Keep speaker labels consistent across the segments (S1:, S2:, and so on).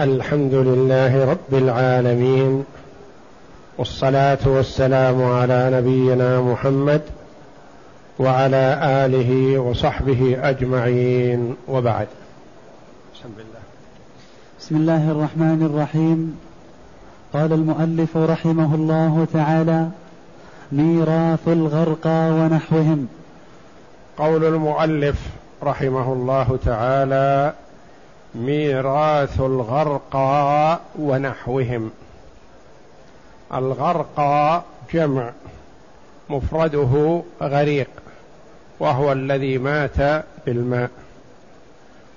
S1: الحمد لله رب العالمين والصلاة والسلام على نبينا محمد وعلى آله وصحبه أجمعين وبعد.
S2: بسم الله بسم الله الرحمن الرحيم. قال المؤلف رحمه الله تعالى ميراث الغرقى ونحوهم.
S1: قول المؤلف رحمه الله تعالى ميراث الغرقى ونحوهم. الغرقى جمع مفرده غريق وهو الذي مات بالماء.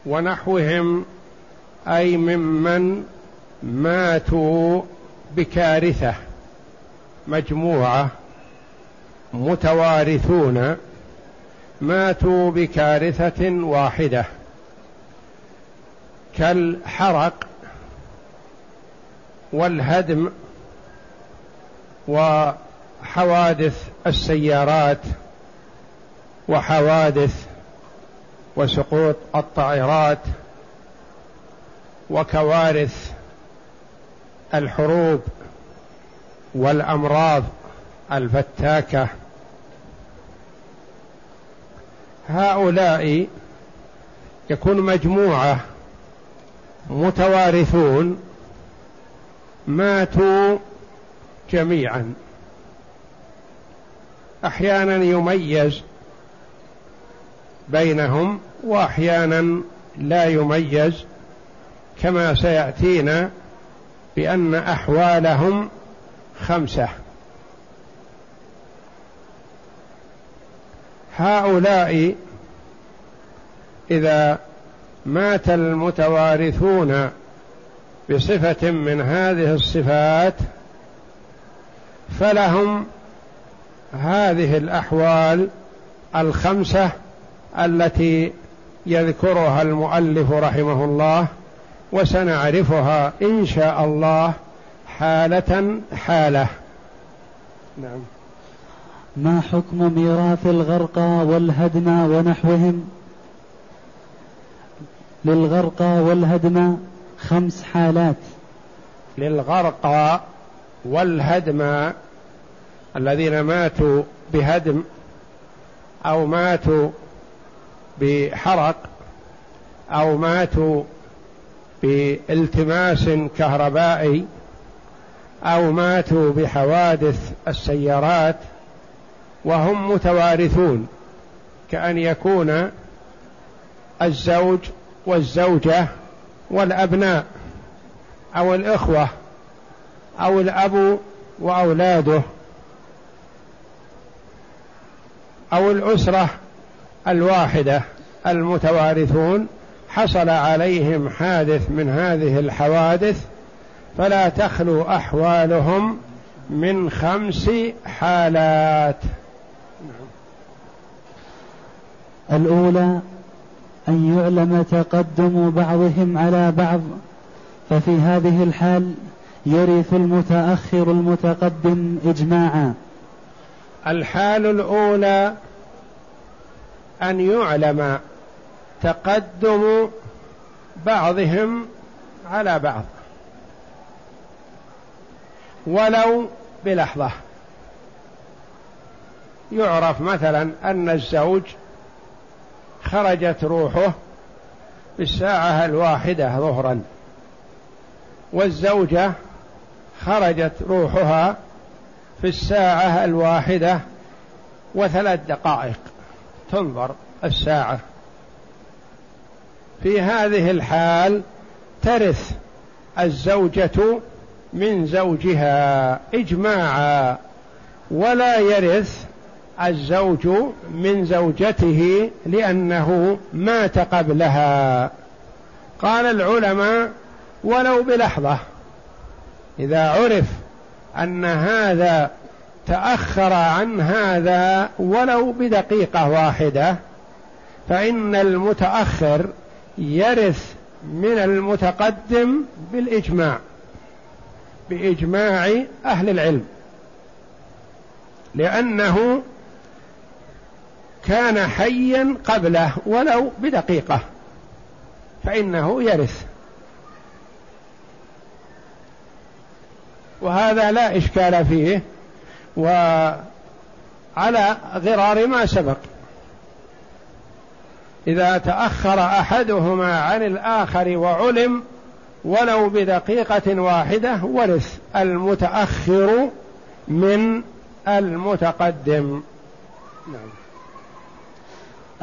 S1: ونحوهم أي ممن ماتوا بكارثة مجموعة متوارثون ماتوا بكارثة واحدة. كالحرق والهدم وحوادث السيارات وحوادث وسقوط الطائرات وكوارث الحروب والأمراض الفتاكة. هؤلاء يكون مجموعة متوارثون ماتوا جميعا. أحيانا يميز بينهم واحيانا لا يميز كما سيأتينا بأن أحوالهم خمسة. هؤلاء إذا مات المتوارثون بصفة من هذه الصفات فلهم هذه الأحوال الخمسة التي يذكرها المؤلف رحمه الله وسنعرفها إن شاء الله حالة حالة.
S2: نعم. ما حكم ميراث الغرقى والهدم ونحوهم؟ للغرقى والهدم خمس حالات.
S1: للغرقى والهدم الذين ماتوا بهدم أو ماتوا بحرق أو ماتوا بالتماس كهربائي أو ماتوا بحوادث السيارات وهم متوارثون كأن يكون الزوج والزوجة والأبناء أو الإخوة أو الأب وأولاده أو الأسرة الواحدة المتوارثون حصل عليهم حادث من هذه الحوادث فلا تخلو أحوالهم من خمس حالات.
S2: الأولى أن يعلم تقدم بعضهم على بعض ففي هذه الحال يرث المتأخر المتقدم إجماعا.
S1: الحال الأولى أن يعلم تقدم بعضهم على بعض. ولو بلحظة. يعرف مثلا أن الزوج خرجت روحه في الساعة الواحدة ظهرا والزوجة خرجت روحها في الساعة الواحدة وثلاث دقائق تنظر الساعة. في هذه الحال ترث الزوجة من زوجها إجماعا ولا يرث الزوج من زوجته لأنه مات قبلها. قال العلماء ولو بلحظة إذا عرف أن هذا تأخر عن هذا ولو بدقيقة واحدة فإن المتأخر يرث من المتقدم بالإجماع بإجماع أهل العلم لأنه كان حيا قبله ولو بدقيقة فإنه يرث. وهذا لا إشكال فيه وعلى غرار ما سبق. إذا تأخر أحدهما عن الآخر وعلم ولو بدقيقة واحدة ورث المتأخر من المتقدم. نعم.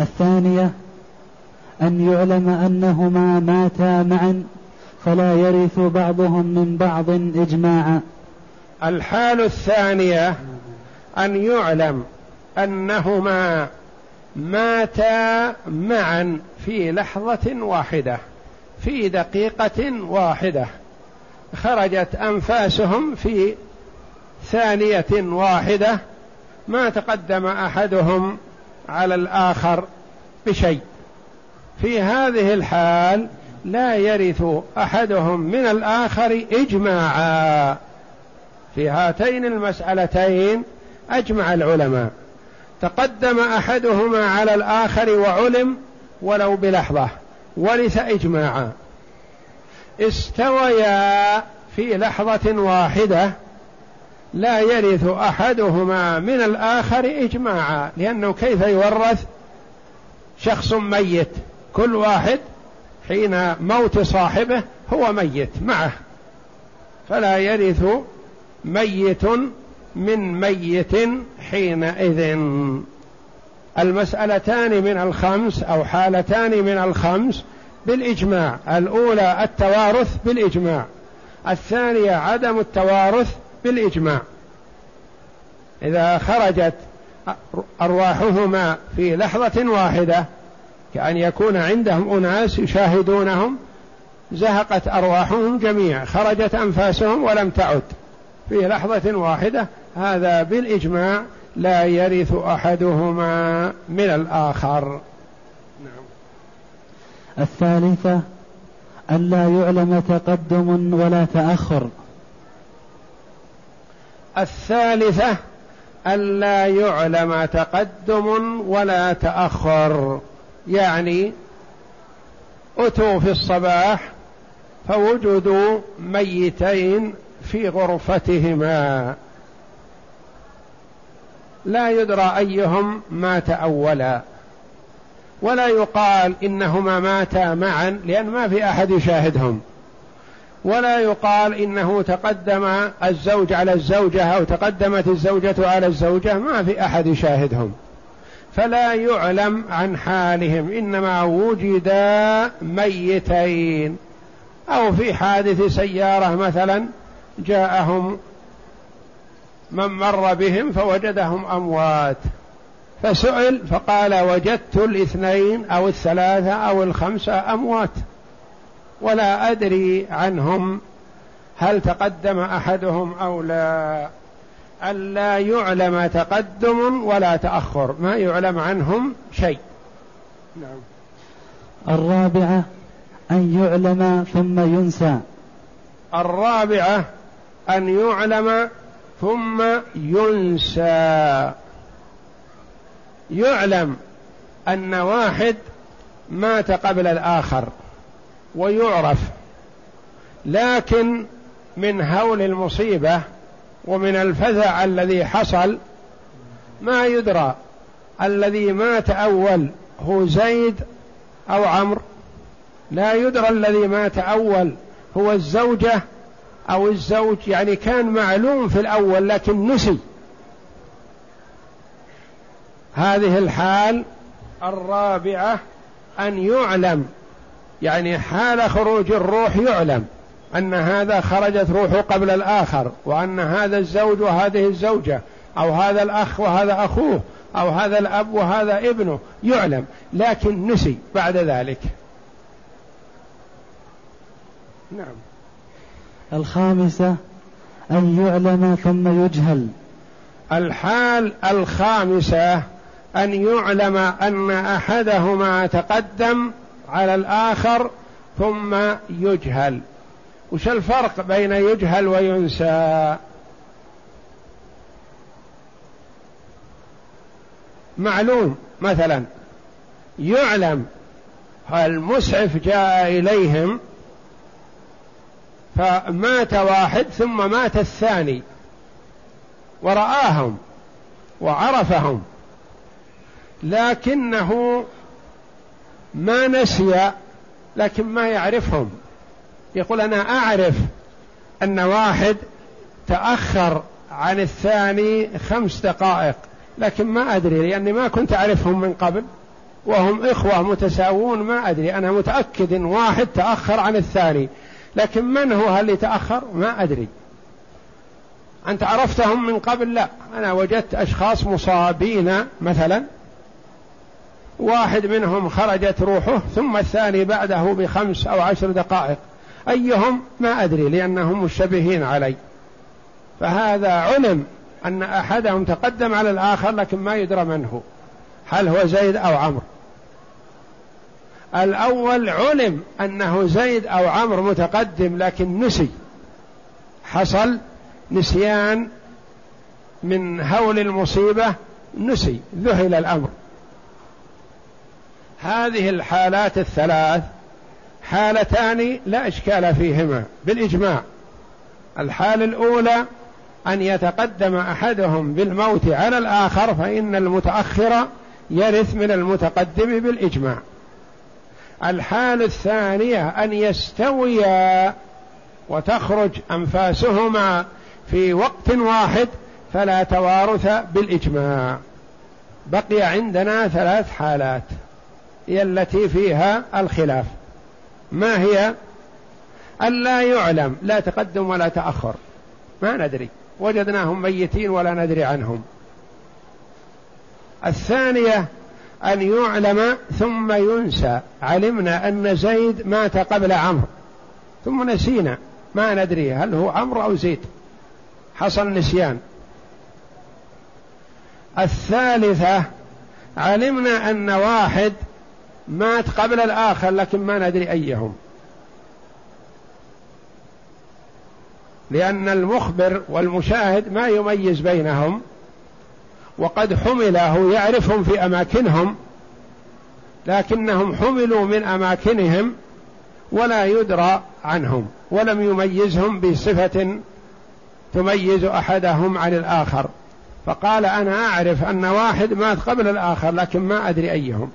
S2: الثانية أن يعلم أنهما ماتا معا فلا يرث بعضهم من بعض إجماعا.
S1: الحال الثانية أن يعلم أنهما ماتا معا في لحظة واحدة في دقيقة واحدة. خرجت أنفاسهم في ثانية واحدة. ما تقدم أحدهم على الآخر بشيء. في هذه الحال لا يرث أحدهم من الآخر إجماعا. في هاتين المسألتين أجمع العلماء. تقدم أحدهما على الآخر وعلم ولو بلحظة ورث إجماعا. استويا في لحظة واحدة لا يرث أحدهما من الآخر إجماعا لأنه كيف يورث؟ شخص ميت كل واحد حين موت صاحبه هو ميت معه. فلا يرث ميت من ميت حينئذ. المسألتان من الخمس أو حالتان من الخمس بالإجماع. الأولى التوارث بالإجماع. الثانية عدم التوارث بالإجماع. إذا خرجت أرواحهما في لحظة واحدة كأن يكون عندهم أناس يشاهدونهم زهقت أرواحهم جميعا خرجت أنفاسهم ولم تعد. في لحظة واحدة هذا بالإجماع لا يرث أحدهما من الآخر. نعم.
S2: الثالثة أن لا يعلم تقدم ولا تأخر.
S1: الثالثة ألا يعلم تقدم ولا تأخر. يعني أتوا في الصباح فوجدوا ميتين في غرفتهما. لا يدرى أيهم مات أولا. ولا يقال إنهما ماتا معا لأن ما في أحد يشاهدهم. ولا يقال إنه تقدم الزوج على الزوجة أو تقدمت الزوجة على الزوجة ما في أحد يشاهدهم. فلا يعلم عن حالهم إنما وجدا ميتين. أو في حادث سيارة مثلا جاءهم من مر بهم فوجدهم أموات. فسئل فقال وجدت الاثنين أو الثلاثة أو الخمسة أموات. ولا أدري عنهم هل تقدم أحدهم أو لا. ألا يعلم تقدم ولا تأخر ما يعلم عنهم شيء.
S2: نعم. الرابعة أن يعلم ثم ينسى.
S1: الرابعة أن يعلم ثم ينسى. يعلم أن واحد مات قبل الآخر. ويعرف. لكن من هول المصيبة ومن الفزع الذي حصل ما يدرى. الذي مات أول هو زيد أو عمرو. لا يدرى الذي مات أول هو الزوجة أو الزوج. يعني كان معلوم في الأول لكن نسي. هذه الحال الرابعة أن يعلم يعني حال خروج الروح يعلم أن هذا خرجت روحه قبل الآخر وأن هذا الزوج وهذه الزوجة أو هذا الأخ وهذا أخوه أو هذا الأب وهذا ابنه يعلم لكن نسي بعد ذلك.
S2: نعم. الخامسة أن يعلم ثم يجهل.
S1: الحال الخامسة أن يعلم أن أحدهما تقدم على الآخر ثم يجهل. وش الفرق بين يجهل وينسى؟ معلوم مثلا يعلم المسعف جاء إليهم فمات واحد ثم مات الثاني ورآهم وعرفهم لكنه ما نسي لكن ما يعرفهم. يقول أنا أعرف أن واحد تأخر عن الثاني خمس دقائق لكن ما أدري لأني ما كنت أعرفهم من قبل وهم إخوة متساوون ما أدري. أنا متأكد إن واحد تأخر عن الثاني لكن من هو اللي تأخر ما أدري. أنت عرفتهم من قبل؟ لا. أنا وجدت أشخاص مصابين مثلا واحد منهم خرجت روحه ثم الثاني بعده بخمس أو عشر دقائق. أيهم؟ ما أدري لأنهم مشتبهين علي. فهذا علم أن أحدهم تقدم على الآخر لكن ما يدرى من هو. هل هو زيد أو عمرو؟ الأول علم أنه زيد أو عمرو متقدم لكن نسي. حصل نسيان من هول المصيبة نسي ذهل الأمر. هذه الحالات الثلاث حالتان لا إشكال فيهما بالإجماع. الحالة الأولى أن يتقدم أحدهم بالموت على الآخر فإن المتأخر يرث من المتقدم بالإجماع. الحال الثانية أن يستويا وتخرج أنفاسهما في وقت واحد فلا توارث بالإجماع. بقي عندنا ثلاث حالات. هي التي فيها الخلاف. ما هي؟ أن لا يعلم لا تقدم ولا تأخر. ما ندري. وجدناهم ميتين ولا ندري عنهم. الثانية أن يعلم ثم ينسى. علمنا أن زيد مات قبل عمرو. ثم نسينا. ما ندري هل هو عمرو أو زيد. حصل نسيان. الثالثة علمنا أن واحد مات قبل الآخر لكن ما ندري أيهم. لأن المخبر والمشاهد ما يميز بينهم وقد حمله يعرفهم في أماكنهم لكنهم حملوا من أماكنهم ولا يدرى عنهم ولم يميزهم بصفة تميز أحدهم عن الآخر. فقال أنا أعرف أن واحد مات قبل الآخر لكن ما أدري أيهم.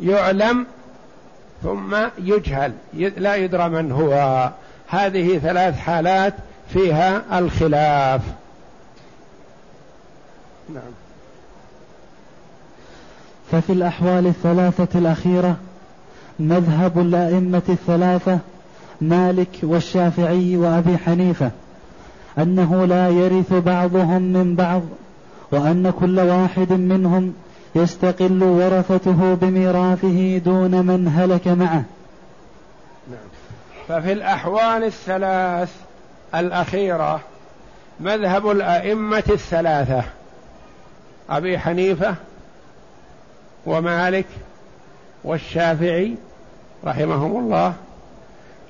S1: يعلم ثم يجهل لا يدرى من هو. هذه ثلاث حالات فيها الخلاف.
S2: نعم. ففي الأحوال الثلاثة الأخيرة مذهب الأئمة الثلاثة مالك والشافعي وأبي حنيفة أنه لا يرث بعضهم من بعض وأن كل واحد منهم يستقل ورثته بميراثه دون من هلك معه.
S1: نعم. ففي الأحوال الثلاث الأخيرة مذهب الأئمة الثلاثة أبي حنيفة ومالك والشافعي رحمهم الله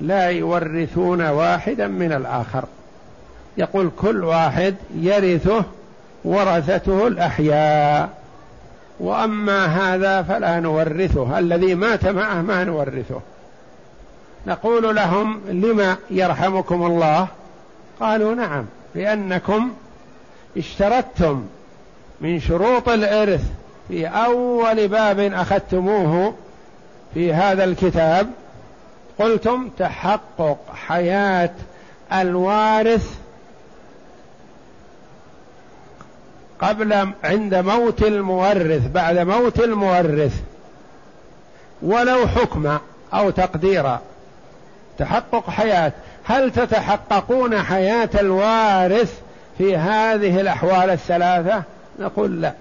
S1: لا يورثون واحدا من الآخر. يقول كل واحد يرثه ورثته الأحياء. وأما هذا فلا نورثه. الذي مات معه ما نورثه. نقول لهم لما يرحمكم الله؟ قالوا نعم لأنكم اشترطتم من شروط الإرث. في أول باب أخذتموه في هذا الكتاب. قلتم تحقق حياة الوارث قبل عند موت المورث بعد موت المورث. ولو حكم أو تقديرا تحقق حياة. هل تتحققون حياة الوارث في هذه الأحوال الثلاثة؟ نقول لا.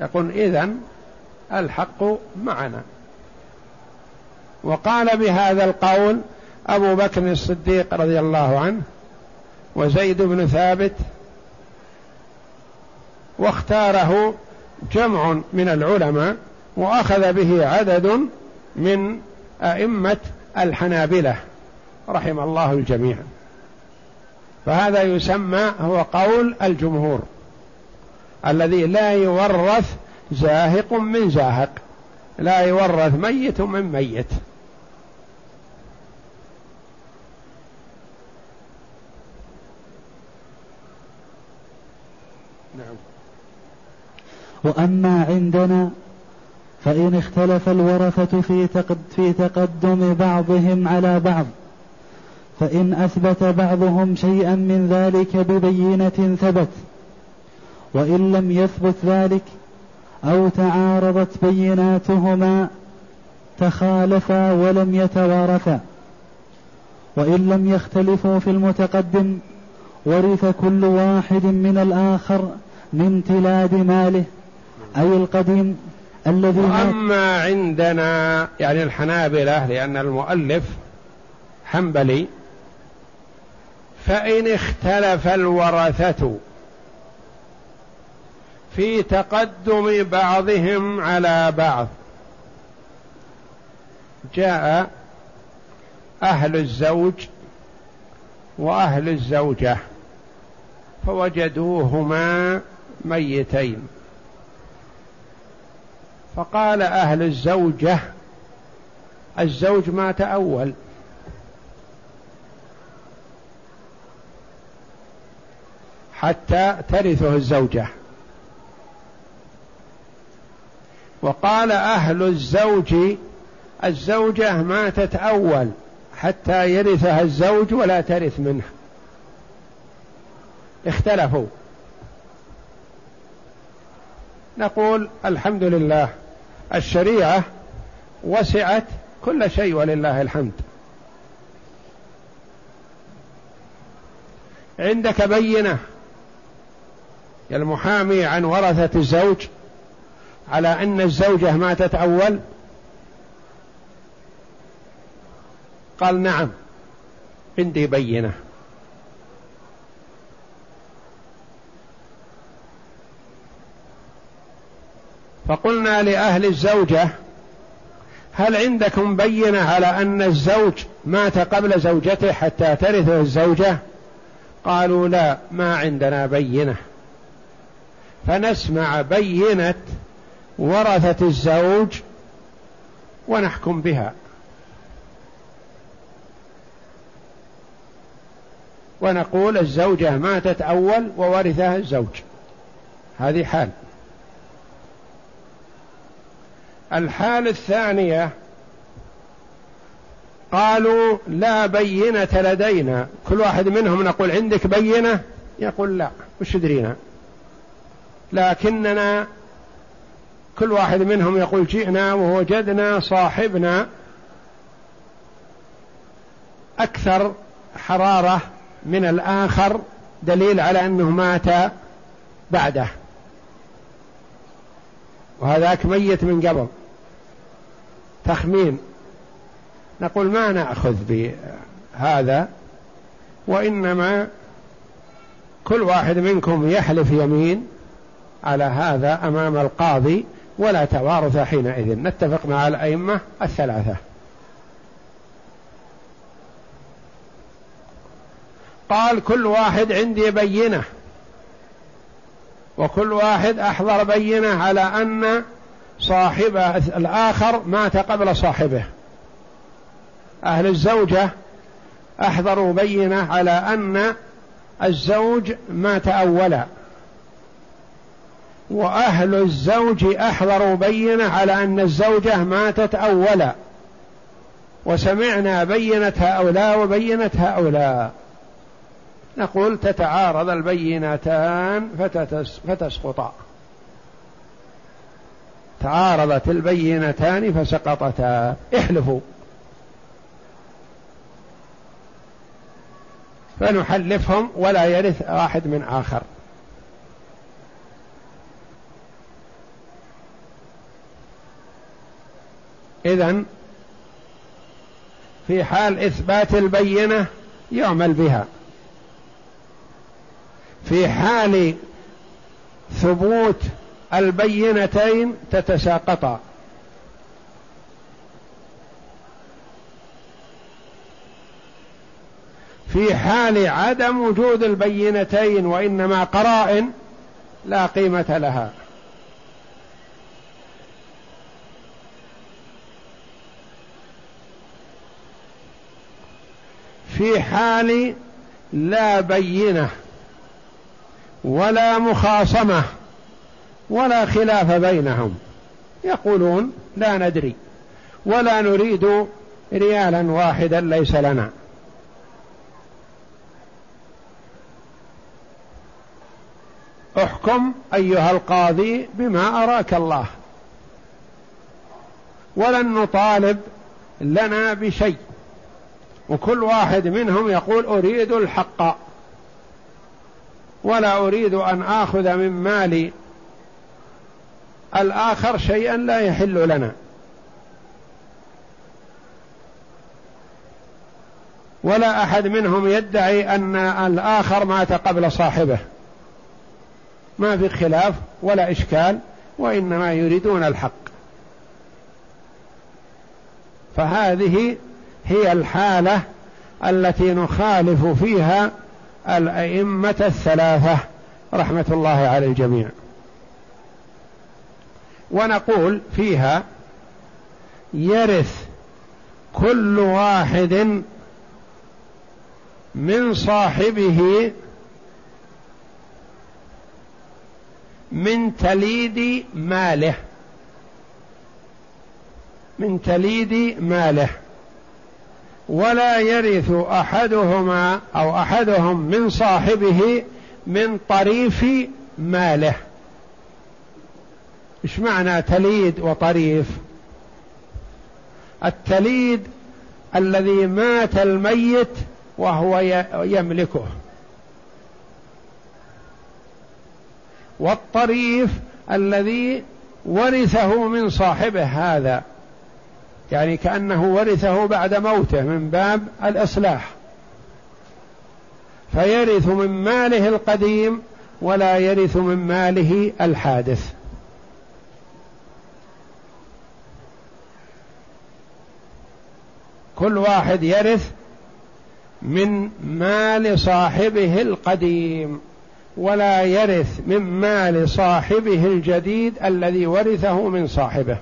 S1: يقول إذن الحق معنا. وقال بهذا القول أبو بكر الصديق رضي الله عنه وزيد بن ثابت واختاره جمع من العلماء وأخذ به عدد من أئمة الحنابلة رحم الله الجميع. فهذا يسمى هو قول الجمهور الذي لا يورث زاهق من زاهق لا يورث ميت من ميت.
S2: نعم. وأما عندنا فإن اختلف الورثة في في تقدم بعضهم على بعض فإن أثبت بعضهم شيئا من ذلك ببينة ثبت وإن لم يثبت ذلك أو تعارضت بيناتهما تخالفا ولم يتوارثا. وإن لم يختلفوا في المتقدم ورث كل واحد من الآخر من تلاد ماله أي القديم الذي
S1: وأما عندنا يعني الحنابلة لأن المؤلف حنبلي فإن اختلف الورثة في تقدم بعضهم على بعض جاء أهل الزوج وأهل الزوجة فوجدوهما ميتين. فقال أهل الزوجة الزوج مات أول. حتى ترثه الزوجة. وقال أهل الزوج الزوجة ماتت أول حتى يرثها الزوج ولا ترث منه. اختلفوا. نقول الحمد لله. الشريعة وسعت كل شيء ولله الحمد. عندك بينة المحامي عن ورثة الزوج على أن الزوجة ماتت أول؟ قال نعم عندي بينة. فقلنا لأهل الزوجة هل عندكم بينة على أن الزوج مات قبل زوجته حتى ترثه الزوجة؟ قالوا لا ما عندنا بينة. فنسمع بينة ورثة الزوج ونحكم بها. ونقول الزوجة ماتت أول وورثها الزوج. هذه حال. الحال الثانية قالوا لا بينة لدينا. كل واحد منهم نقول عندك بينة؟ يقول لا وش درينا لكننا كل واحد منهم يقول جئنا ووجدنا صاحبنا. أكثر حرارة من الآخر دليل على أنه مات بعده. وهذاك ميت من قبل. تخمين. نقول ما نأخذ بهذا وإنما كل واحد منكم يحلف يمين على هذا أمام القاضي ولا توارث حينئذ. نتفق مع الأئمة الثلاثة. قال كل واحد عندي بينة وكل واحد أحضر بينة على أن صاحبه الآخر مات قبل صاحبه. أهل الزوجة أحضروا بينة على أن الزوج مات أولا. وأهل الزوج أحضروا بينة على أن الزوجة ماتت أولا. وسمعنا بينة هؤلاء وبينة هؤلاء. نقول تتعارض البينتان فتسقطا. تعارضت البينتان فسقطتا. احلفوا. فنحلفهم ولا يرث واحد من آخر. إذن في حال إثبات البينة يعمل بها. في حال ثبوت البينتين تتساقطا. في حال عدم وجود البينتين وإنما قرائن لا قيمة لها. في حال لا بينة ولا مخاصمة ولا خلاف بينهم. يقولون لا ندري. ولا نريد ريالا واحدا ليس لنا. احكم أيها القاضي بما أراك الله. ولن نطالب لنا بشيء. وكل واحد منهم يقول أريد الحق. ولا أريد أن آخذ من مال الآخر شيئا لا يحل لنا. ولا أحد منهم يدعي أن الآخر مات قبل صاحبه. ما في خلاف ولا إشكال وإنما يريدون الحق. فهذه هي الحالة التي نخالف فيها الأئمة الثلاثة. رحمة الله على الجميع. ونقول فيها يرث كل واحد من صاحبه من تليد ماله. من تليد ماله. ولا يرث أحدهما أو أحدهم من صاحبه من طريف ماله. إيش معنى تليد وطريف؟ التليد الذي مات الميت وهو يملكه. والطريف الذي ورثه من صاحبه هذا. يعني كأنه ورثه بعد موته من باب الإصلاح. فيرث من ماله القديم ولا يرث من ماله الحادث. كل واحد يرث من مال صاحبه القديم ولا يرث من مال صاحبه الجديد الذي ورثه من صاحبه.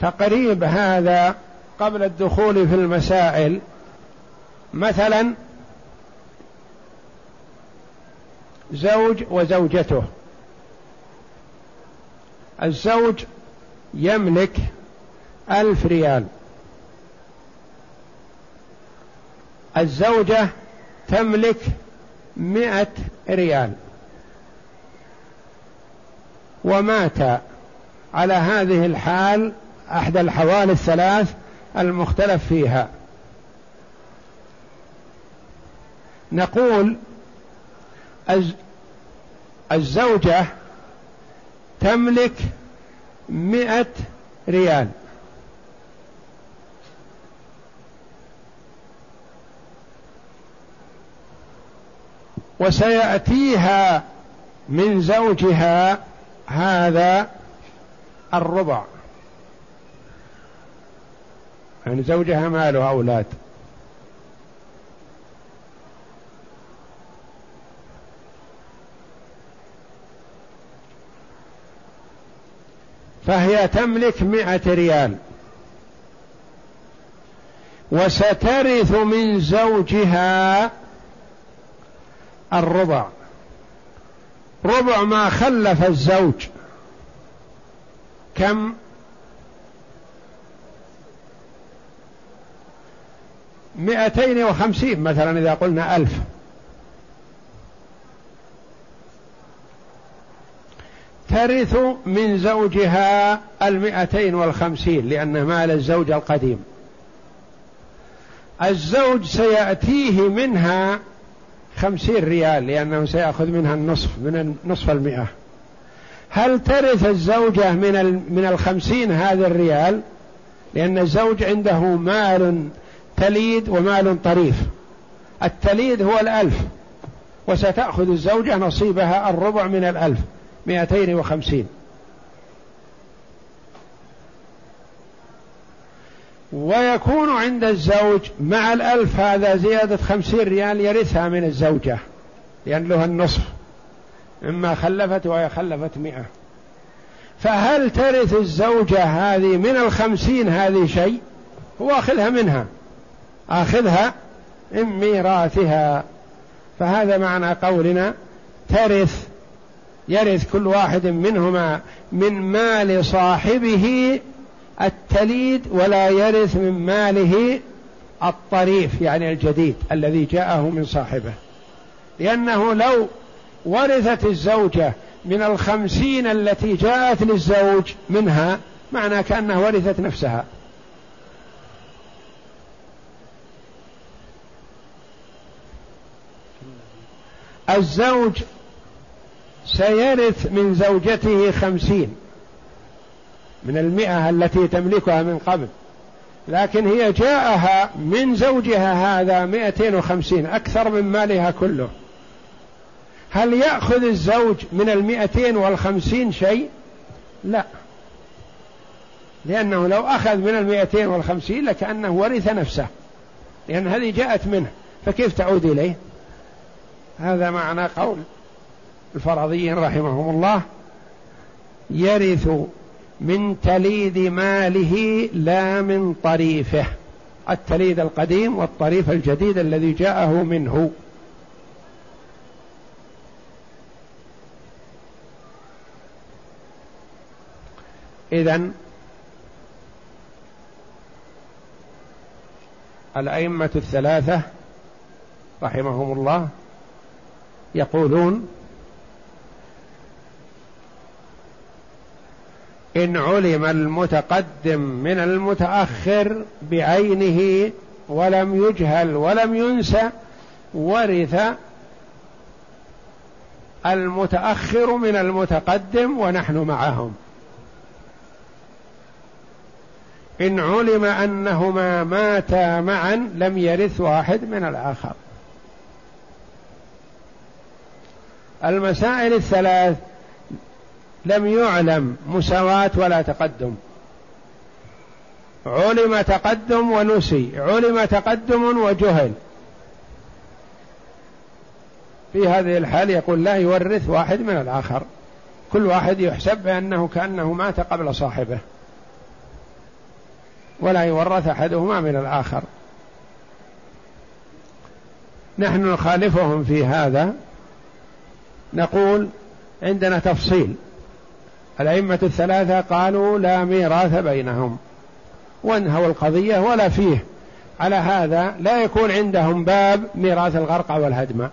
S1: تقريب هذا قبل الدخول في المسائل مثلا زوج وزوجته. الزوج يملك ألف ريال. الزوجة تملك مئة ريال. ومات على هذه الحال أحد الحوالي الثلاث المختلف فيها. نقول الزوجة تملك مئة ريال. وسيأتيها من زوجها هذا الربع. يعني زوجها ما له أولاد فهي تملك مئة ريال. وسترث من زوجها الربع. ربع ما خلف الزوج. كم؟ مئتين وخمسين مثلا إذا قلنا ألف. ترث من زوجها المئتين والخمسين لأن مال الزوج القديم. الزوج سيأتيه منها خمسين ريال لأنه سيأخذ منها النصف من نصف المئة. هل ترث الزوجة من من الخمسين هذا الريال؟ لأن الزوج عنده مال تليد ومال طريف. التليد هو الألف وستأخذ الزوجة نصيبها الربع من الألف مئتين وخمسين. ويكون عند الزوج مع الألف هذا زيادة خمسين ريال يرثها من الزوجة لأن له النصف مما خلفت وهي خلفت مئة. فهل ترث الزوجة هذه من الخمسين هذه شيء؟ هو أخذها منها. آخذها من ميراثها. فهذا معنى قولنا ترث يرث كل واحد منهما من مال صاحبه التليد ولا يرث من ماله الطريف يعني الجديد الذي جاءه من صاحبه. لأنه لو ورثت الزوجة من الخمسين التي جاءت للزوج منها معنى كأنها ورثت نفسها. الزوج سيرث من زوجته خمسين. من المئة التي تملكها من قبل. لكن هي جاءها من زوجها هذا مئتين وخمسين أكثر من مالها كله. هل يأخذ الزوج من المئتين والخمسين شيء؟ لا. لأنه لو أخذ من المئتين والخمسين لكأنه ورث نفسه. لأن هذه جاءت منه. فكيف تعود إليه؟ هذا معنى قول الفرضيين رحمهم الله. يرث من تليد ماله لا من طريفه. التليد القديم والطريف الجديد الذي جاءه منه. إذن الأئمة الثلاثة رحمهم الله يقولون إن علم المتقدم من المتأخر بعينه ولم يجهل ولم ينسى ورث المتأخر من المتقدم ونحن معهم. إن علم أنهما ماتا معا لم يرث واحد من الآخر. المسائل الثلاث لم يعلم مساواة ولا تقدم. علم تقدم ونسي علم تقدم وجهل. في هذه الحال يقول لا يورث واحد من الآخر. كل واحد يحسب بأنه كأنه مات قبل صاحبه. ولا يورث أحدهما من الآخر. نحن نخالفهم في هذا. نقول عندنا تفصيل. الأئمة الثلاثة قالوا لا ميراث بينهم وانهوا القضية ولا فيه. على هذا لا يكون عندهم باب ميراث الغرق والهدم.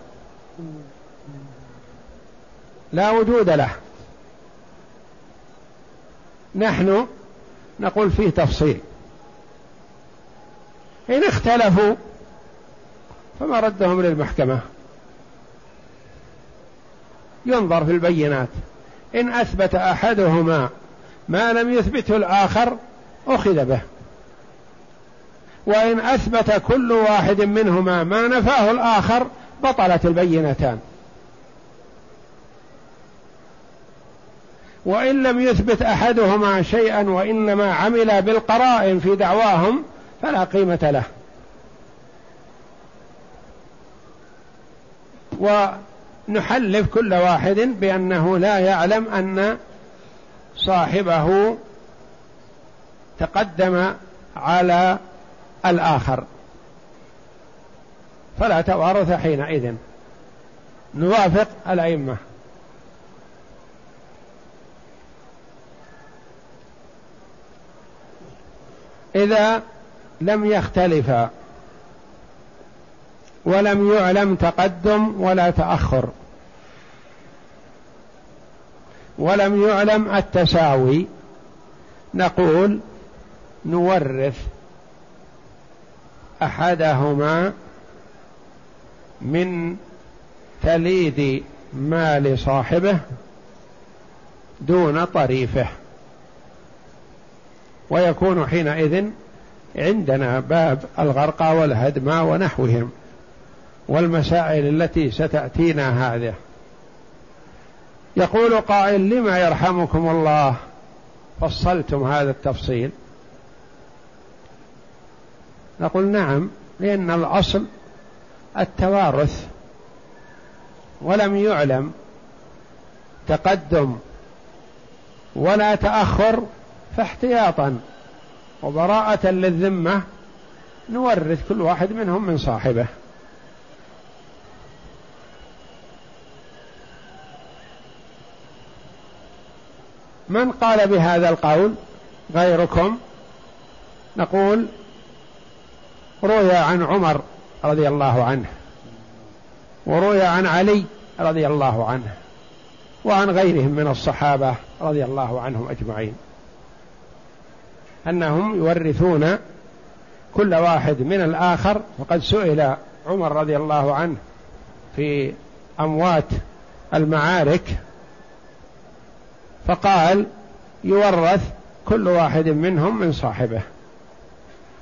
S1: لا وجود له. نحن نقول فيه تفصيل. إن اختلفوا فما ردهم للمحكمة. ينظر في البينات. إن أثبت أحدهما ما لم يثبته الآخر أخذ به. وإن أثبت كل واحد منهما ما نفاه الآخر بطلت البينتان. وإن لم يثبت أحدهما شيئا وإنما عمل بالقرائن في دعواهم فلا قيمة له. ونحلف كل واحد بأنه لا يعلم أن صاحبه تقدم على الآخر. فلا توارث حينئذ. نوافق الأئمة. إذا لم يختلفا ولم يعلم تقدم ولا تأخر. ولم يعلم التساوي. نقول نورث أحدهما من تليد مال صاحبه دون طريفه. ويكون حينئذ عندنا باب الغرقى والهدمى ونحوهم. والمسائل التي ستأتينا هذه. يقول قائل لما يرحمكم الله؟ فصلتم هذا التفصيل. نقول نعم لأن الأصل التوارث ولم يعلم تقدم ولا تأخر فاحتياطا. وبراءة للذمة نورث كل واحد منهم من صاحبه. من قال بهذا القول غيركم؟ نقول روي عن عمر رضي الله عنه وروي عن علي رضي الله عنه وعن غيرهم من الصحابة رضي الله عنهم أجمعين. أنهم يورثون كل واحد من الآخر وقد سئل عمر رضي الله عنه في أموات المعارك فقال يورث كل واحد منهم من صاحبه.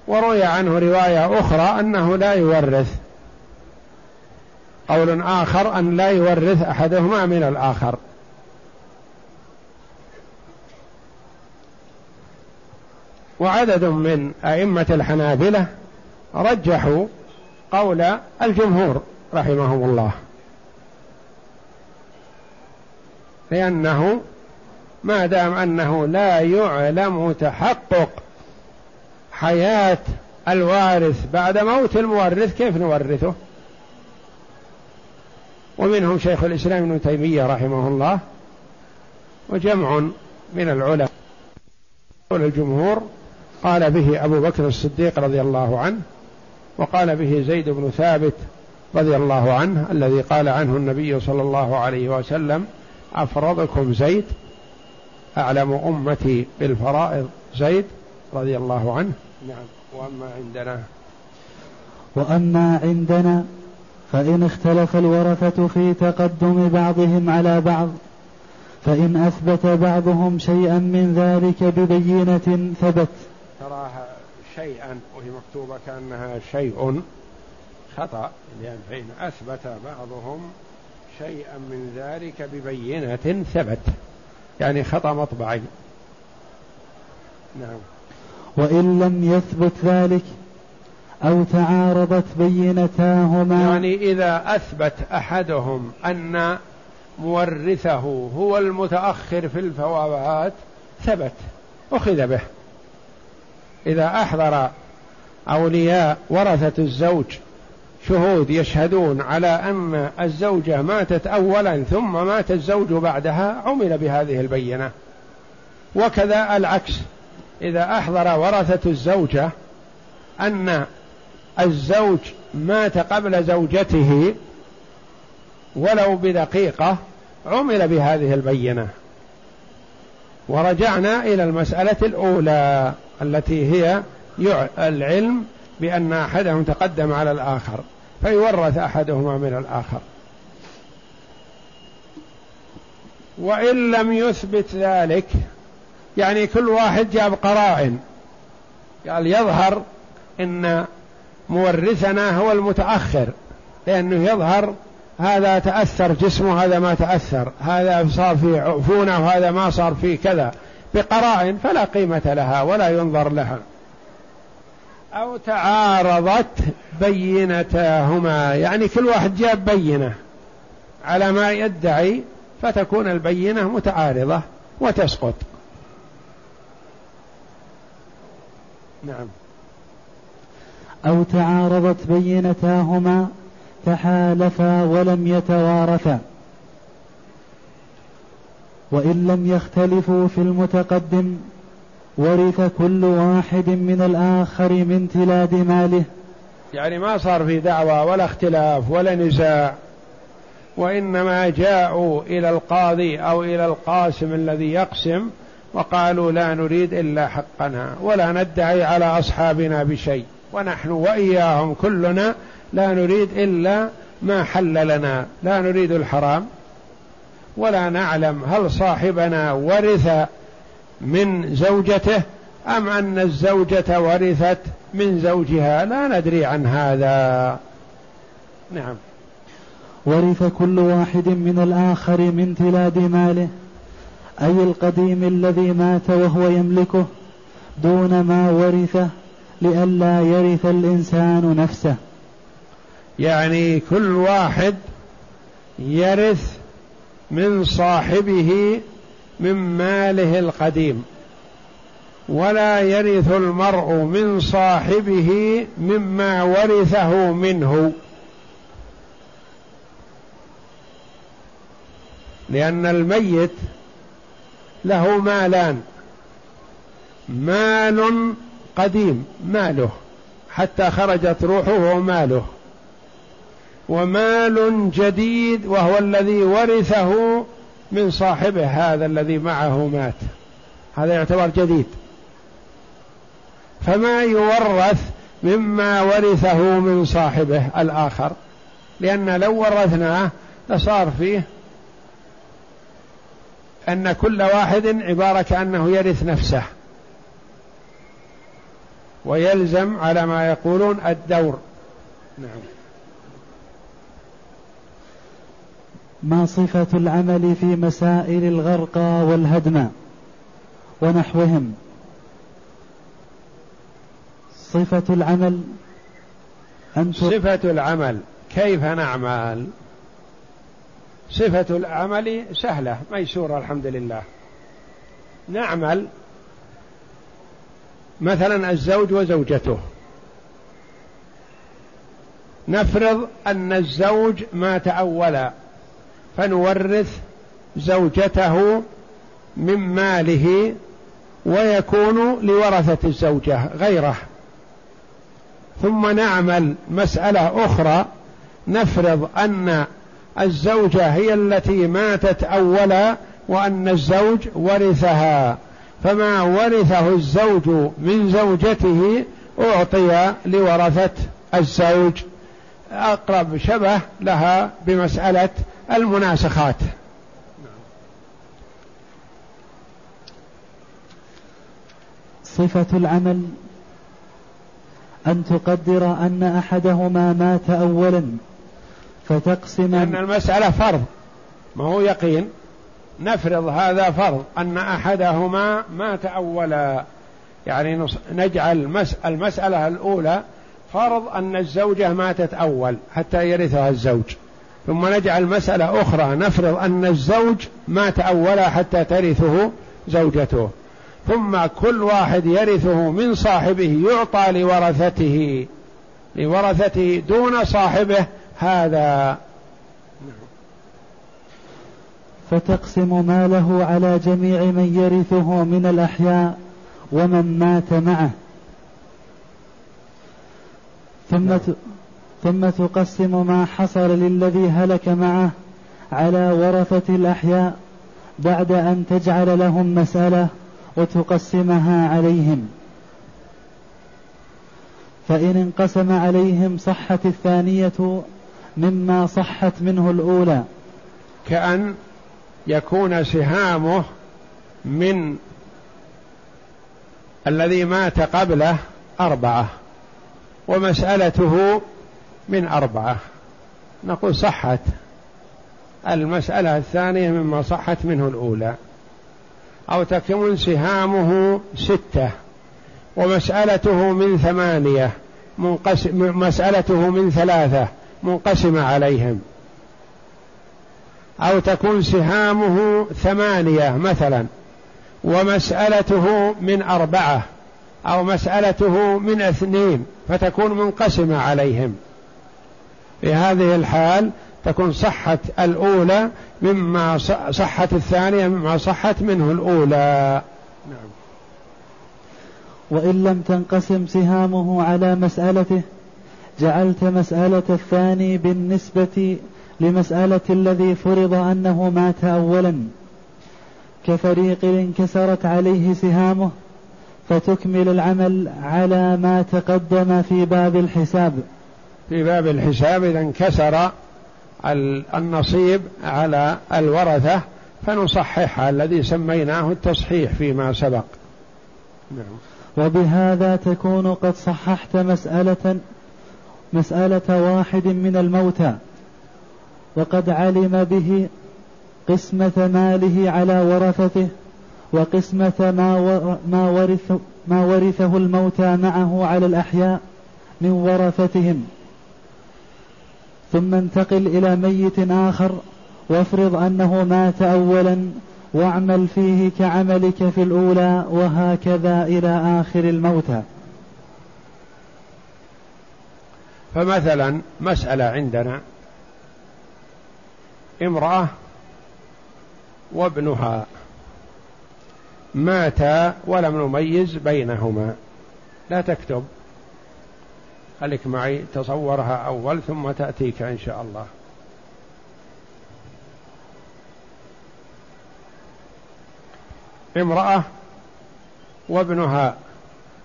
S1: وروي عنه رواية أخرى أنه لا يورث. قول آخر أن لا يورث أحدهما من الآخر. وعدد من أئمة الحنابلة رجحوا قول الجمهور رحمهم الله. لأنه ما دام أنه لا يعلم تحقق حياة الوارث بعد موت المورث كيف نورثه؟ ومنهم شيخ الإسلام ابن تيمية رحمه الله وجمع من العلماء. الجمهور قال به أبو بكر الصديق رضي الله عنه وقال به زيد بن ثابت رضي الله عنه الذي قال عنه النبي صلى الله عليه وسلم أفرضكم زيد أعلم أمتي بالفرائض. زيد رضي الله عنه. نعم. وأما عندنا؟
S2: وأما عندنا فإن اختلف الورثة في تقدم بعضهم على بعض فإن أثبت بعضهم شيئا من ذلك ببينة ثبت.
S1: تراها شيئا وهي مكتوبة كأنها شيء خطأ لأن فإن أثبت بعضهم شيئا من ذلك ببينة ثبت. يعني خطأ مطبعي.
S2: نعم. وإن لم يثبت ذلك أو تعارضت بينتاهما
S1: يعني إذا أثبت أحدهم أن مورثه هو المتأخر في الفوابات ثبت أخذ به. إذا أحضر أولياء ورثة الزوج شهود يشهدون على أن الزوجة ماتت أولا ثم مات الزوج بعدها عمل بهذه البينة. وكذا العكس. إذا أحضر ورثة الزوجة أن الزوج مات قبل زوجته ولو بدقيقة عمل بهذه البينة. ورجعنا إلى المسألة الأولى التي هي العلم بأن أحدهم تقدم على الآخر فيورث أحدهما من الآخر. وإن لم يثبت ذلك يعني كل واحد جاب قرائن. قال يظهر إن مورثنا هو المتأخر لأنه يظهر هذا تأثر جسمه هذا ما تأثر هذا صار فيه عفونه وهذا ما صار فيه كذا. بقرائن فلا قيمة لها ولا ينظر لها. أو تعارضت بينتاهما. يعني كل واحد جاب بينة على ما يدعي فتكون البينة متعارضة وتسقط.
S2: نعم. أو تعارضت بينتاهما تحالفا ولم يتوارثا. وإن لم يختلفوا في المتقدم ورث كل واحد من الآخر من تلاد ماله.
S1: يعني ما صار في دعوة ولا اختلاف ولا نزاع وإنما جاءوا إلى القاضي أو إلى القاسم الذي يقسم وقالوا لا نريد إلا حقنا ولا ندعي على أصحابنا بشيء ونحن وإياهم كلنا لا نريد إلا ما حل لنا لا نريد الحرام ولا نعلم هل صاحبنا ورث من زوجته أم أن الزوجة ورثت من زوجها؟ لا ندري عن هذا. نعم.
S2: ورث كل واحد من الآخر من تلاد ماله أي القديم الذي مات وهو يملكه دون ما ورثه لئلا يرث الإنسان نفسه.
S1: يعني كل واحد يرث من صاحبه من ماله القديم ولا يرث المرء من صاحبه مما ورثه منه. لأن الميت له مالان مال قديم ماله حتى خرجت روحه وهو ماله ومال جديد وهو الذي ورثه من صاحبه هذا الذي معه مات. هذا يعتبر جديد. فما يورث مما ورثه من صاحبه الآخر. لأن لو ورثناه لصار فيه أن كل واحد عبارة كأنه يرث نفسه. ويلزم على ما يقولون الدور. نعم.
S2: ما صفة العمل في مسائل الغرقى والهدم ونحوهم. صفة العمل
S1: أن صفة العمل كيف نعمل؟ صفة العمل سهلة ميسورة الحمد لله. نعمل مثلا الزوج وزوجته. نفرض أن الزوج مات أولا. فنورث زوجته من ماله ويكون لورثة الزوجة غيره. ثم نعمل مسألة أخرى نفرض أن الزوجة هي التي ماتت أولا وأن الزوج ورثها. فما ورثه الزوج من زوجته أعطي لورثة الزوج. أقرب شبه لها بمسألة المناسخات.
S2: صفة العمل أن تقدر أن أحدهما مات أولا فتقسم
S1: أن المسألة فرض ما هو يقين؟ نفرض هذا فرض أن أحدهما مات أولا. يعني نجعل المسألة الأولى فرض أن الزوجة ماتت أول حتى يرثها الزوج. ثم نجعل مسألة أخرى نفرض أن الزوج مات أولا حتى ترثه زوجته. ثم كل واحد يرثه من صاحبه يعطى لورثته لورثته دون صاحبه هذا.
S2: فتقسم ماله على جميع من يرثه من الأحياء ومن مات معه. ثم ثم تقسم ما حصل للذي هلك معه على ورثة الأحياء بعد أن تجعل لهم مسألة وتقسمها عليهم. فإن انقسم عليهم صحت الثانية مما صحت منه الأولى.
S1: كأن يكون سهامه من الذي مات قبله أربعة. ومسألته من أربعة. نقول صحت. المسألة الثانية مما صحت منه الأولى. أو تكون سهامه ستة. ومسألته من ثمانية. منقسم مسألته من ثلاثة. منقسمة عليهم. أو تكون سهامه ثمانية مثلا. ومسألته من أربعة. أو مسألته من أثنين فتكون منقسمة عليهم. في هذه الحال تكون صحت الأولى مما صحت الثانية مما صحت منه الأولى. نعم.
S2: وإن لم تنقسم سهامه على مسألته جعلت مسألة الثاني بالنسبة لمسألة الذي فرض أنه مات أولا. كفريق انكسرت عليه سهامه فتكمل العمل على ما تقدم في باب الحساب.
S1: في باب الحساب إذا انكسر النصيب على الورثة فنصححها الذي سميناه التصحيح فيما سبق.
S2: نعم. وبهذا تكون قد صححت مسألة مسألة واحد من الموتى وقد علم به قسمة ماله على ورثته وقسمة ما ما ورث ما ورثه الموتى معه على الأحياء من ورثتهم. ثم انتقل إلى ميت آخر وافرض أنه مات أولا واعمل فيه كعملك في الأولى وهكذا إلى آخر الموتى.
S1: فمثلا مسألة عندنا. امرأة وابنها. ماتا ولم نميز بينهما. لا تكتب. خليك معي تصورها أول ثم تأتيك إن شاء الله. امرأة وابنها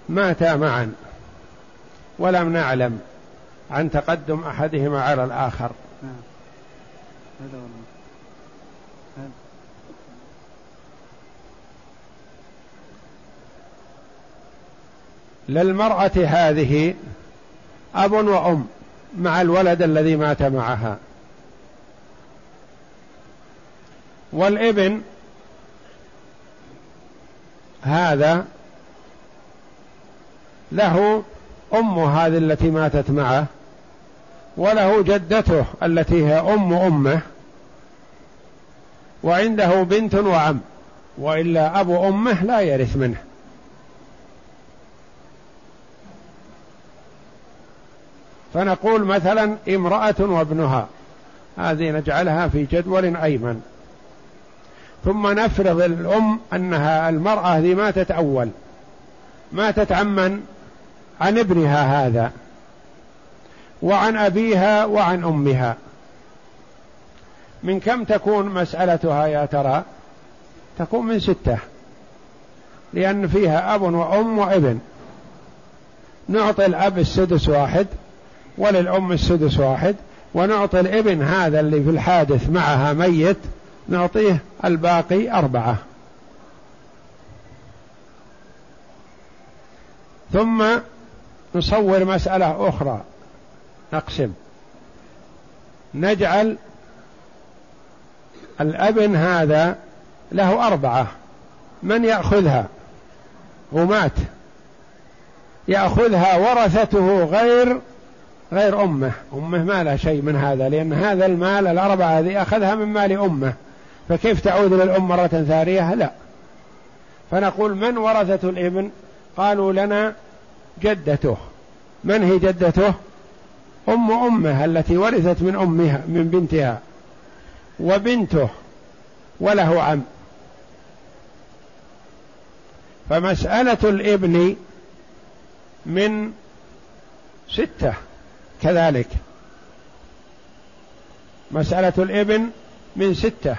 S1: ماتا معا ولم نعلم عن تقدم أحدهما على الآخر. للمرأة هذه أب وأم مع الولد الذي مات معها. والإبن هذا له أم هذه التي ماتت معه وله جدته التي هي أم أمه وعنده بنت وعم وإلا أبو أمه لا يرث منه. فنقول مثلا امرأة وابنها هذه نجعلها في جدول أيمن. ثم نفرض الأم أنها المرأة هذه ماتت أول ماتت عن من؟ عن ابنها هذا وعن أبيها وعن أمها. من كم تكون مسألتها يا ترى؟ تكون من ستة لأن فيها أب وأم وابن. نعطي الأب السدس واحد وللأم السدس واحد ونعطي الابن هذا اللي في الحادث معها ميت نعطيه الباقي أربعة. ثم نصور مسألة أخرى. نقسم. نجعل الأبن هذا له أربعة. من يأخذها؟ ومات يأخذها ورثته غير غير أمه. أمه ما لها شيء من هذا لأن هذا المال الأربعة هذه أخذها من مال أمه. فكيف تعود للأم مرة ثانية؟ لا. فنقول من ورثة الإبن؟ قالوا لنا جدته. من هي جدته؟ أم أمه التي ورثت من أمها من بنتها. وبنته وله عم. فمسألة الإبن من ستة. كذلك. مسألة الإبن من ستة.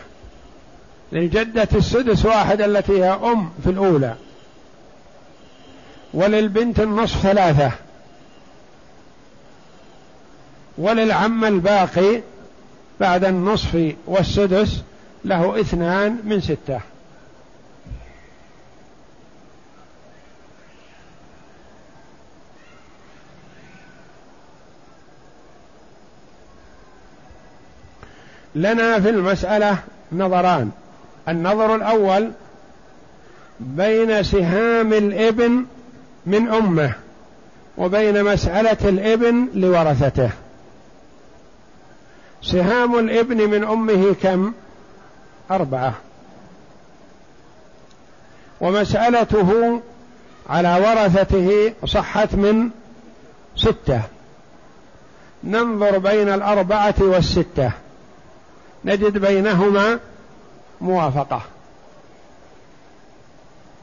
S1: للجدة السدس واحد التي هي أم في الأولى. وللبنت النصف ثلاثة. وللعم الباقي بعد النصف والسدس له اثنان من ستة. لنا في المسألة نظران. النظر الأول بين سهام الإبن من أمه وبين مسألة الإبن لورثته. سهام الإبن من أمه كم؟ أربعة. ومسألته على ورثته صحت من ستة. ننظر بين الأربعة والستة. نجد بينهما موافقة.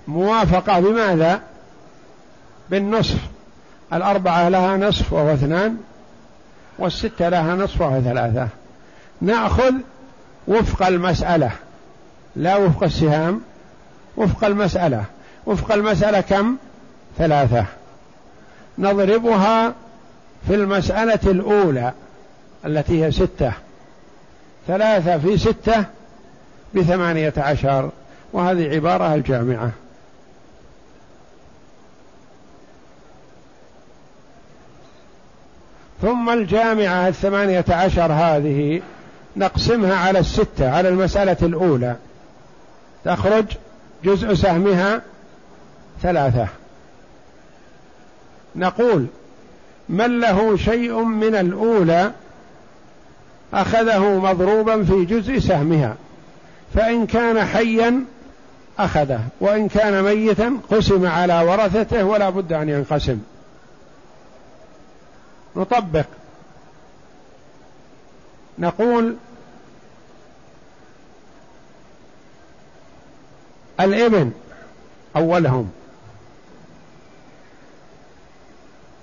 S1: موافقة بماذا؟ بالنصف. الأربعة لها نصف وهو اثنان والستة لها نصف وهو ثلاثة. نأخذ وفق المسألة. لا وفق السهام وفق المسألة. وفق المسألة كم؟ ثلاثة. نضربها في المسألة الأولى التي هي ستة. ثلاثة في ستة بثمانية عشر. وهذه عبارة الجامعة. ثم الجامعة الثمانية عشر هذه نقسمها على الستة على المسألة الأولى. تخرج جزء سهمها ثلاثة. نقول من له شيء من الأولى أخذه مضروبا في جزء سهمها فإن كان حيا أخذه وإن كان ميتا قسم على ورثته ولا بد أن ينقسم. نطبق. نقول الإبن أولهم.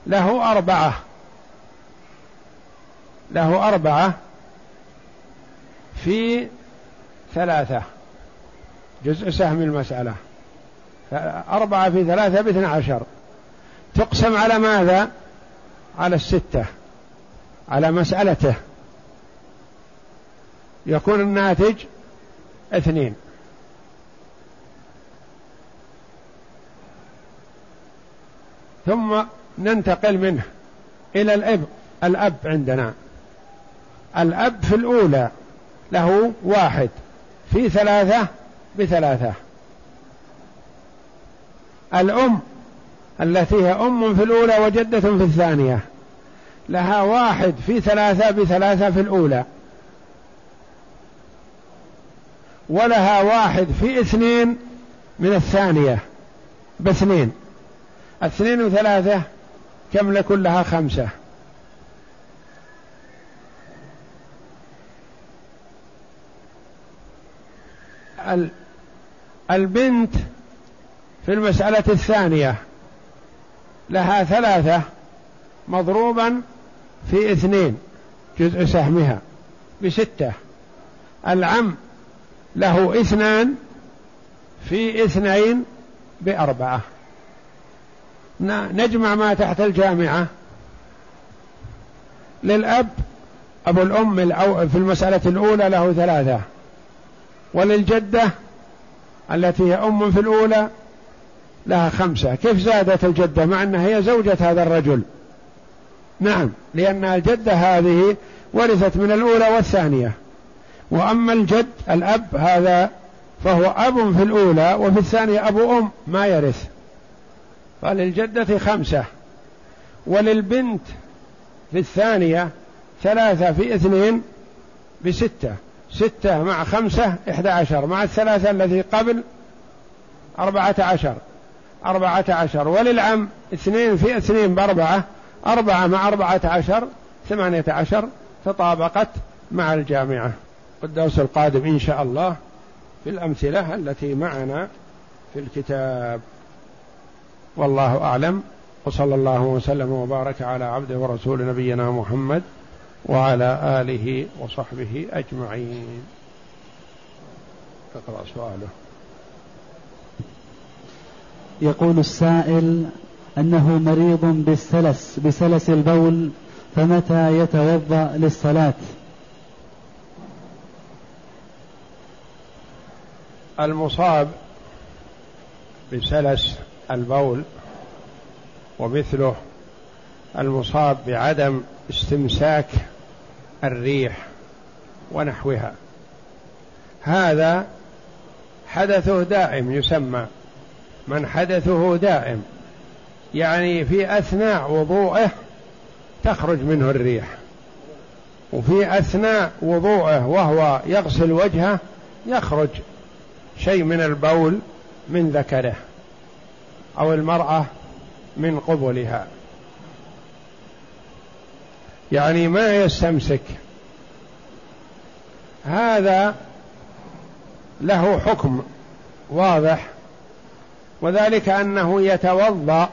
S1: له أربعة. له أربعة في ثلاثة جزء سهم المسألة. أربعة في ثلاثة باثنى عشر. تقسم على ماذا؟ على الستة على مسألته. يكون الناتج اثنين. ثم ننتقل منه إلى الأب الأب عندنا. الأب في الأولى. له واحد. في ثلاثة بثلاثة. الأم التي هي أم في الأولى وجدة في الثانية. لها واحد في ثلاثة بثلاثة في الأولى. ولها واحد في اثنين من الثانية باثنين اثنين وثلاثة كم لكل لها خمسة؟ البنت في المسألة الثانية لها ثلاثة مضروبا في اثنين جزء سهمها بستة. العم له اثنان في اثنين بأربعة. نجمع ما تحت الجامعة. للأب أبو الأم في المسألة الأولى له ثلاثة. وللجدة التي هي أم في الأولى لها خمسة. كيف زادت الجدة مع أنها هي زوجة هذا الرجل؟ نعم لأن الجدة هذه ورثت من الأولى والثانية. وأما الجد الأب هذا فهو أب في الأولى وفي الثانية أبو أم ما يرث. فللجدة خمسة. وللبنت في الثانية ثلاثة في اثنين بستة. ستة مع خمسة إحدى عشر مع الثلاثة الذي قبل أربعة عشر. أربعة عشر. وللعم اثنين في اثنين بأربعة أربعة مع أربعة عشر ثمانية عشر تطابقت مع الجامعة. والدرس القادم إن شاء الله في الأمثلة التي معنا في الكتاب. والله أعلم. وصلى الله وسلم وبارك على عبده ورسول نبينا محمد وعلى آله وصحبه أجمعين. اقرأ سؤاله.
S2: يقول السائل أنه مريض بالسلس بسلس البول فمتى يتوضأ للصلاة؟
S1: المصاب بسلس البول ومثله المصاب بعدم استمساك الريح ونحوها. هذا حدثه دائم يسمى. من حدثه دائم. يعني في أثناء وضوءه تخرج منه الريح. وفي أثناء وضوءه وهو يغسل وجهه يخرج شيء من البول من ذكره أو المرأة من قبلها. يعني ما يستمسك. هذا له حكم واضح وذلك أنه يتوضأ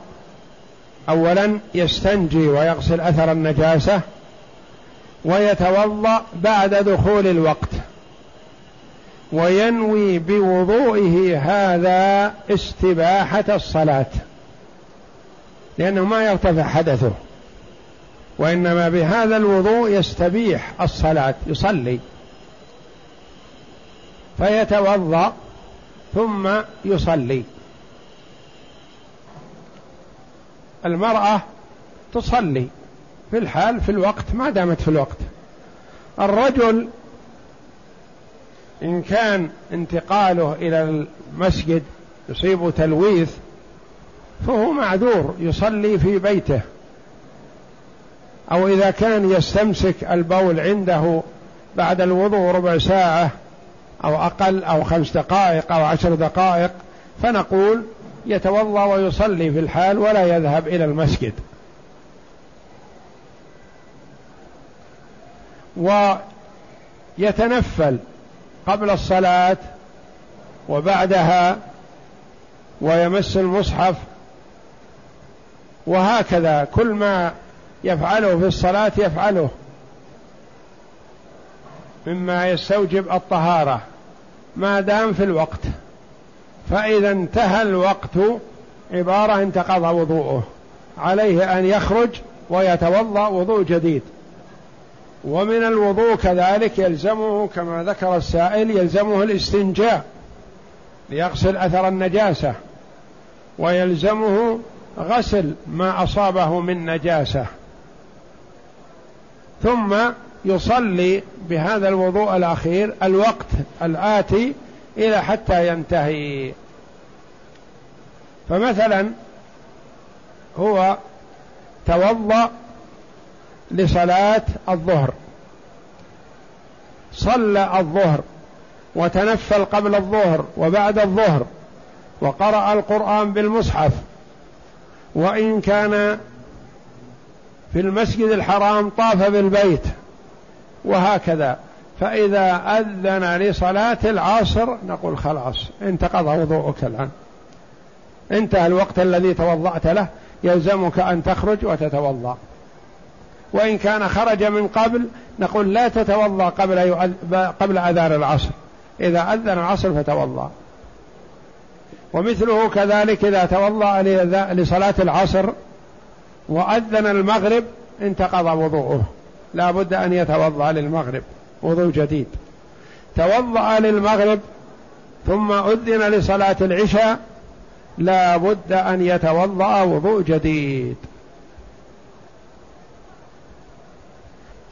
S1: اولا يستنجي ويغسل أثر النجاسة ويتوضأ بعد دخول الوقت وينوي بوضوئه هذا استباحة الصلاة لأنه ما يرتفع حدثه. وإنما بهذا الوضوء يستبيح الصلاة يصلي. فيتوضأ ثم يصلي. المرأة تصلي في الحال في الوقت ما دامت في الوقت. الرجل إن كان انتقاله إلى المسجد يصيب تلويث فهو معذور يصلي في بيته. أو إذا كان يستمسك البول عنده بعد الوضوء ربع ساعة أو أقل أو خمس دقائق أو عشر دقائق فنقول يتوضأ ويصلي في الحال ولا يذهب إلى المسجد. ويتنفل قبل الصلاة وبعدها ويمس المصحف وهكذا كل ما يفعله في الصلاة يفعله. مما يستوجب الطهارة. ما دام في الوقت. فإذا انتهى الوقت عبارة انتقض وضوءه. عليه أن يخرج ويتوضأ وضوء جديد. ومن الوضوء كذلك يلزمه كما ذكر السائل يلزمه الاستنجاء. ليغسل أثر النجاسة. ويلزمه غسل ما أصابه من نجاسة. ثم يصلي بهذا الوضوء الأخير الوقت الآتي إلى حتى ينتهي. فمثلا هو توضأ لصلاة الظهر. صلى الظهر وتنفل قبل الظهر وبعد الظهر وقرأ القرآن بالمصحف. وإن كان في المسجد الحرام طاف بالبيت وهكذا. فإذا أذن لصلاة العصر نقول خلاص انتقض وضوءك الآن. انتهى الوقت الذي توضأت له يلزمك أن تخرج وتتوضأ. وإن كان خرج من قبل نقول لا تتوضأ قبل قبل أذان العصر. إذا أذن العصر فتوضأ. ومثله كذلك إذا توضأ لصلاة العصر وأذن المغرب انتقض وضوءه. لا بد أن يتوضأ للمغرب. وضوء جديد. توضأ للمغرب ثم أذن لصلاة العشاء لا بد أن يتوضأ وضوء جديد.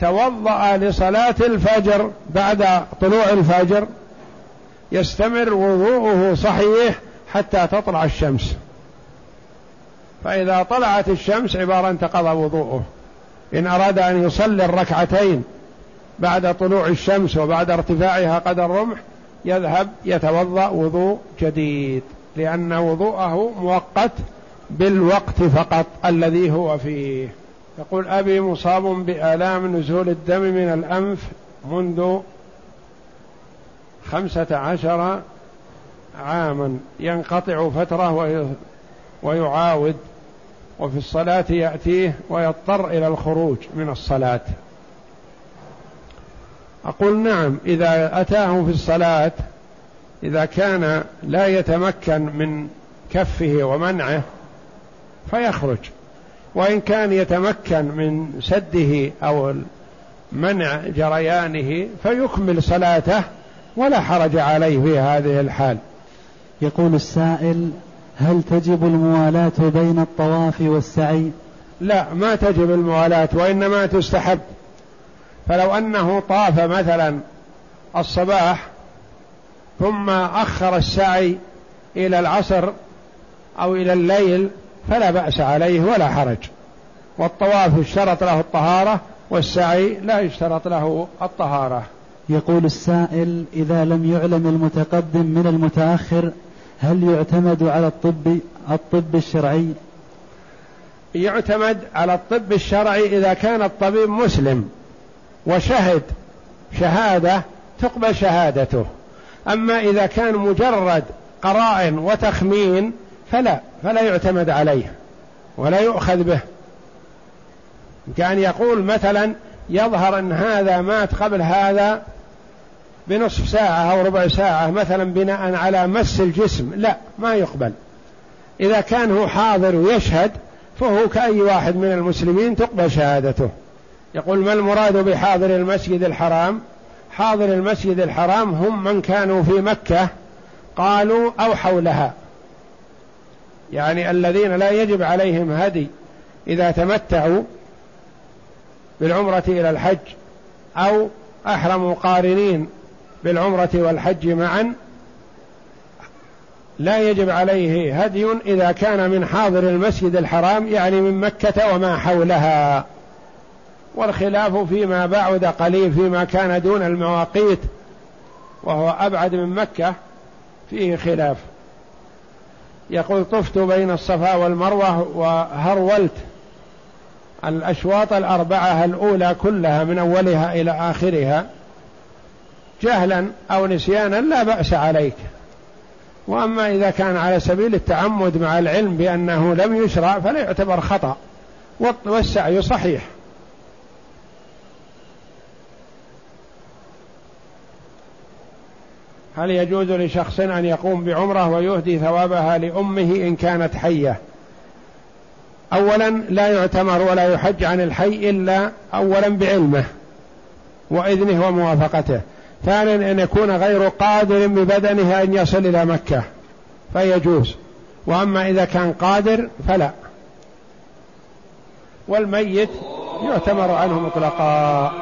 S1: توضأ لصلاة الفجر بعد طلوع الفجر يستمر وضوءه صحيح حتى تطلع الشمس. فإذا طلعت الشمس عبارة انتقض وضوءه. إن أراد أن يصلي الركعتين بعد طلوع الشمس وبعد ارتفاعها قدر الرمح يذهب يتوضأ وضوء جديد لأن وضوءه مؤقت بالوقت فقط الذي هو فيه. يقول أبي مصاب بآلام نزول الدم من الأنف منذ خمسة عشر عاما ينقطع فترة ويعاود. وفي الصلاة يأتيه ويضطر إلى الخروج من الصلاة. أقول نعم إذا أتاه في الصلاة إذا كان لا يتمكن من كفه ومنعه فيخرج. وإن كان يتمكن من سده أو منع جريانه فيكمل صلاته ولا حرج عليه في هذه الحال.
S2: يقول السائل هل تجب الموالاة بين الطواف والسعي؟
S1: لا ما تجب الموالاة وإنما تستحب. فلو أنه طاف مثلا الصباح ثم أخر السعي إلى العصر أو إلى الليل فلا بأس عليه ولا حرج. والطواف اشترط له الطهارة والسعي لا يشترط له الطهارة.
S2: يقول السائل إذا لم يعلم المتقدم من المتأخر هل يعتمد على الطب الطب الشرعي؟
S1: يعتمد على الطب الشرعي إذا كان الطبيب مسلم وشهد شهادة تقبل شهادته. أما إذا كان مجرد قرائن وتخمين فلا فلا يعتمد عليه ولا يؤخذ به. كان يقول مثلا يظهر أن هذا مات قبل هذا بنصف ساعة أو ربع ساعة مثلا بناء على مس الجسم. لا ما يقبل. إذا كان هو حاضر ويشهد فهو كأي واحد من المسلمين تقبل شهادته. يقول ما المراد بحاضر المسجد الحرام؟ حاضر المسجد الحرام هم من كانوا في مكة قالوا أو حولها. يعني الذين لا يجب عليهم هدي إذا تمتعوا بالعمرة إلى الحج أو أحرموا قارنين بالعمرة والحج معا لا يجب عليه هدي إذا كان من حاضر المسجد الحرام يعني من مكة وما حولها. والخلاف فيما بعد قليل فيما كان دون المواقيت وهو أبعد من مكة فيه خلاف. يقول طفت بين الصفا والمروة وهرولت الأشواط الأربعة الأولى كلها من أولها إلى آخرها. جهلا أو نسيانا لا بأس عليك. وأما إذا كان على سبيل التعمد مع العلم بأنه لم يشرع فلا يعتبر خطأ. والسعي صحيح. هل يجوز لشخص أن يقوم بعمرة ويهدي ثوابها لأمه إن كانت حية؟ اولا لا يعتمر ولا يحج عن الحي إلا اولا بعلمه وإذنه وموافقته. ثانيا أن يكون غير قادر ببدنه أن يصل إلى مكة. فيجوز. وأما إذا كان قادر فلا. والميت يعتمر عنه مطلقا.